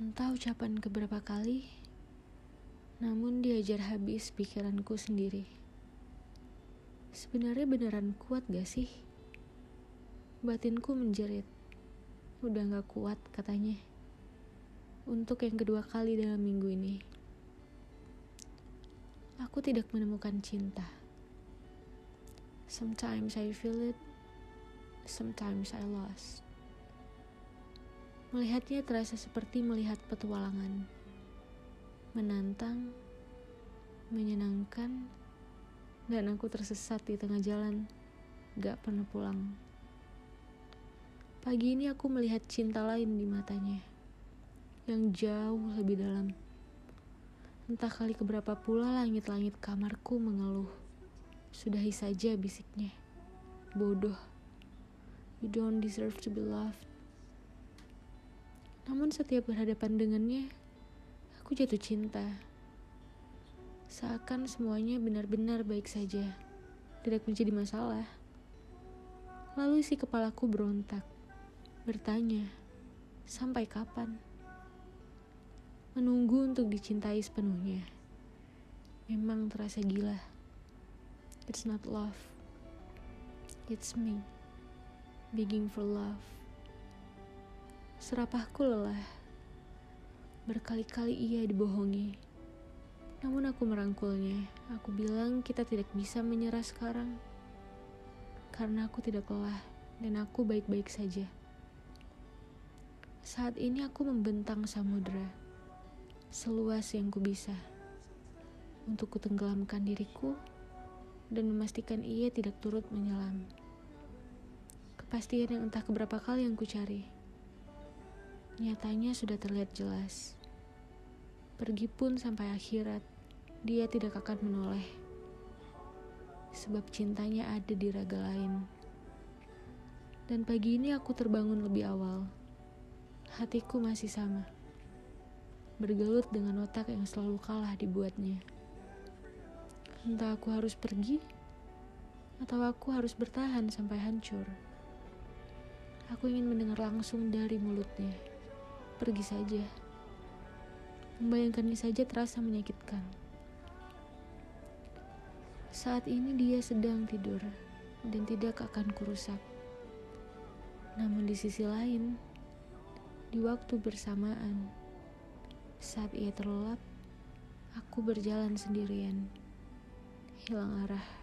Entah ucapan keberapa kali, namun diajar habis pikiranku sendiri. Sebenarnya beneran kuat gak sih? Batinku menjerit. Udah gak kuat katanya. Untuk yang kedua kali dalam minggu ini. Aku tidak menemukan cinta. Sometimes I feel it, sometimes I lost. Melihatnya terasa seperti melihat petualangan. Menantang, menyenangkan, dan aku tersesat di tengah jalan, gak pernah pulang. Pagi ini aku melihat cinta lain di matanya, yang jauh lebih dalam. Entah kali keberapa pula langit-langit kamarku mengeluh. Sudahi saja bisiknya. Bodoh. You don't deserve to be loved. Namun setiap berhadapan dengannya, aku jatuh cinta. Seakan semuanya benar-benar baik saja, tidak menjadi masalah. Lalu si kepalaku berontak, bertanya, sampai kapan? Menunggu untuk dicintai sepenuhnya. Memang terasa gila. It's not love. It's me. Begging for love. Serapahku lelah. Berkali-kali ia dibohongi. Namun aku merangkulnya. Aku bilang kita tidak bisa menyerah sekarang. Karena aku tidak lelah dan aku baik-baik saja. Saat ini aku membentang samudera. Seluas yang ku bisa. Untuk kutenggelamkan diriku dan memastikan ia tidak turut menyelam. Kepastian yang entah keberapa kali yang ku cari. Nyatanya sudah terlihat jelas. Pergi pun sampai akhirat, dia tidak akan menoleh. Sebab cintanya ada di raga lain. Dan pagi ini aku terbangun lebih awal. Hatiku masih sama. Bergelut dengan otak yang selalu kalah dibuatnya. Entah aku harus pergi, atau aku harus bertahan sampai hancur. Aku ingin mendengar langsung dari mulutnya pergi saja. Membayangkannya saja terasa menyakitkan. Saat ini dia sedang tidur dan tidak akan kurusak. Namun di sisi lain, di waktu bersamaan, saat ia terlelap, aku berjalan sendirian, hilang arah.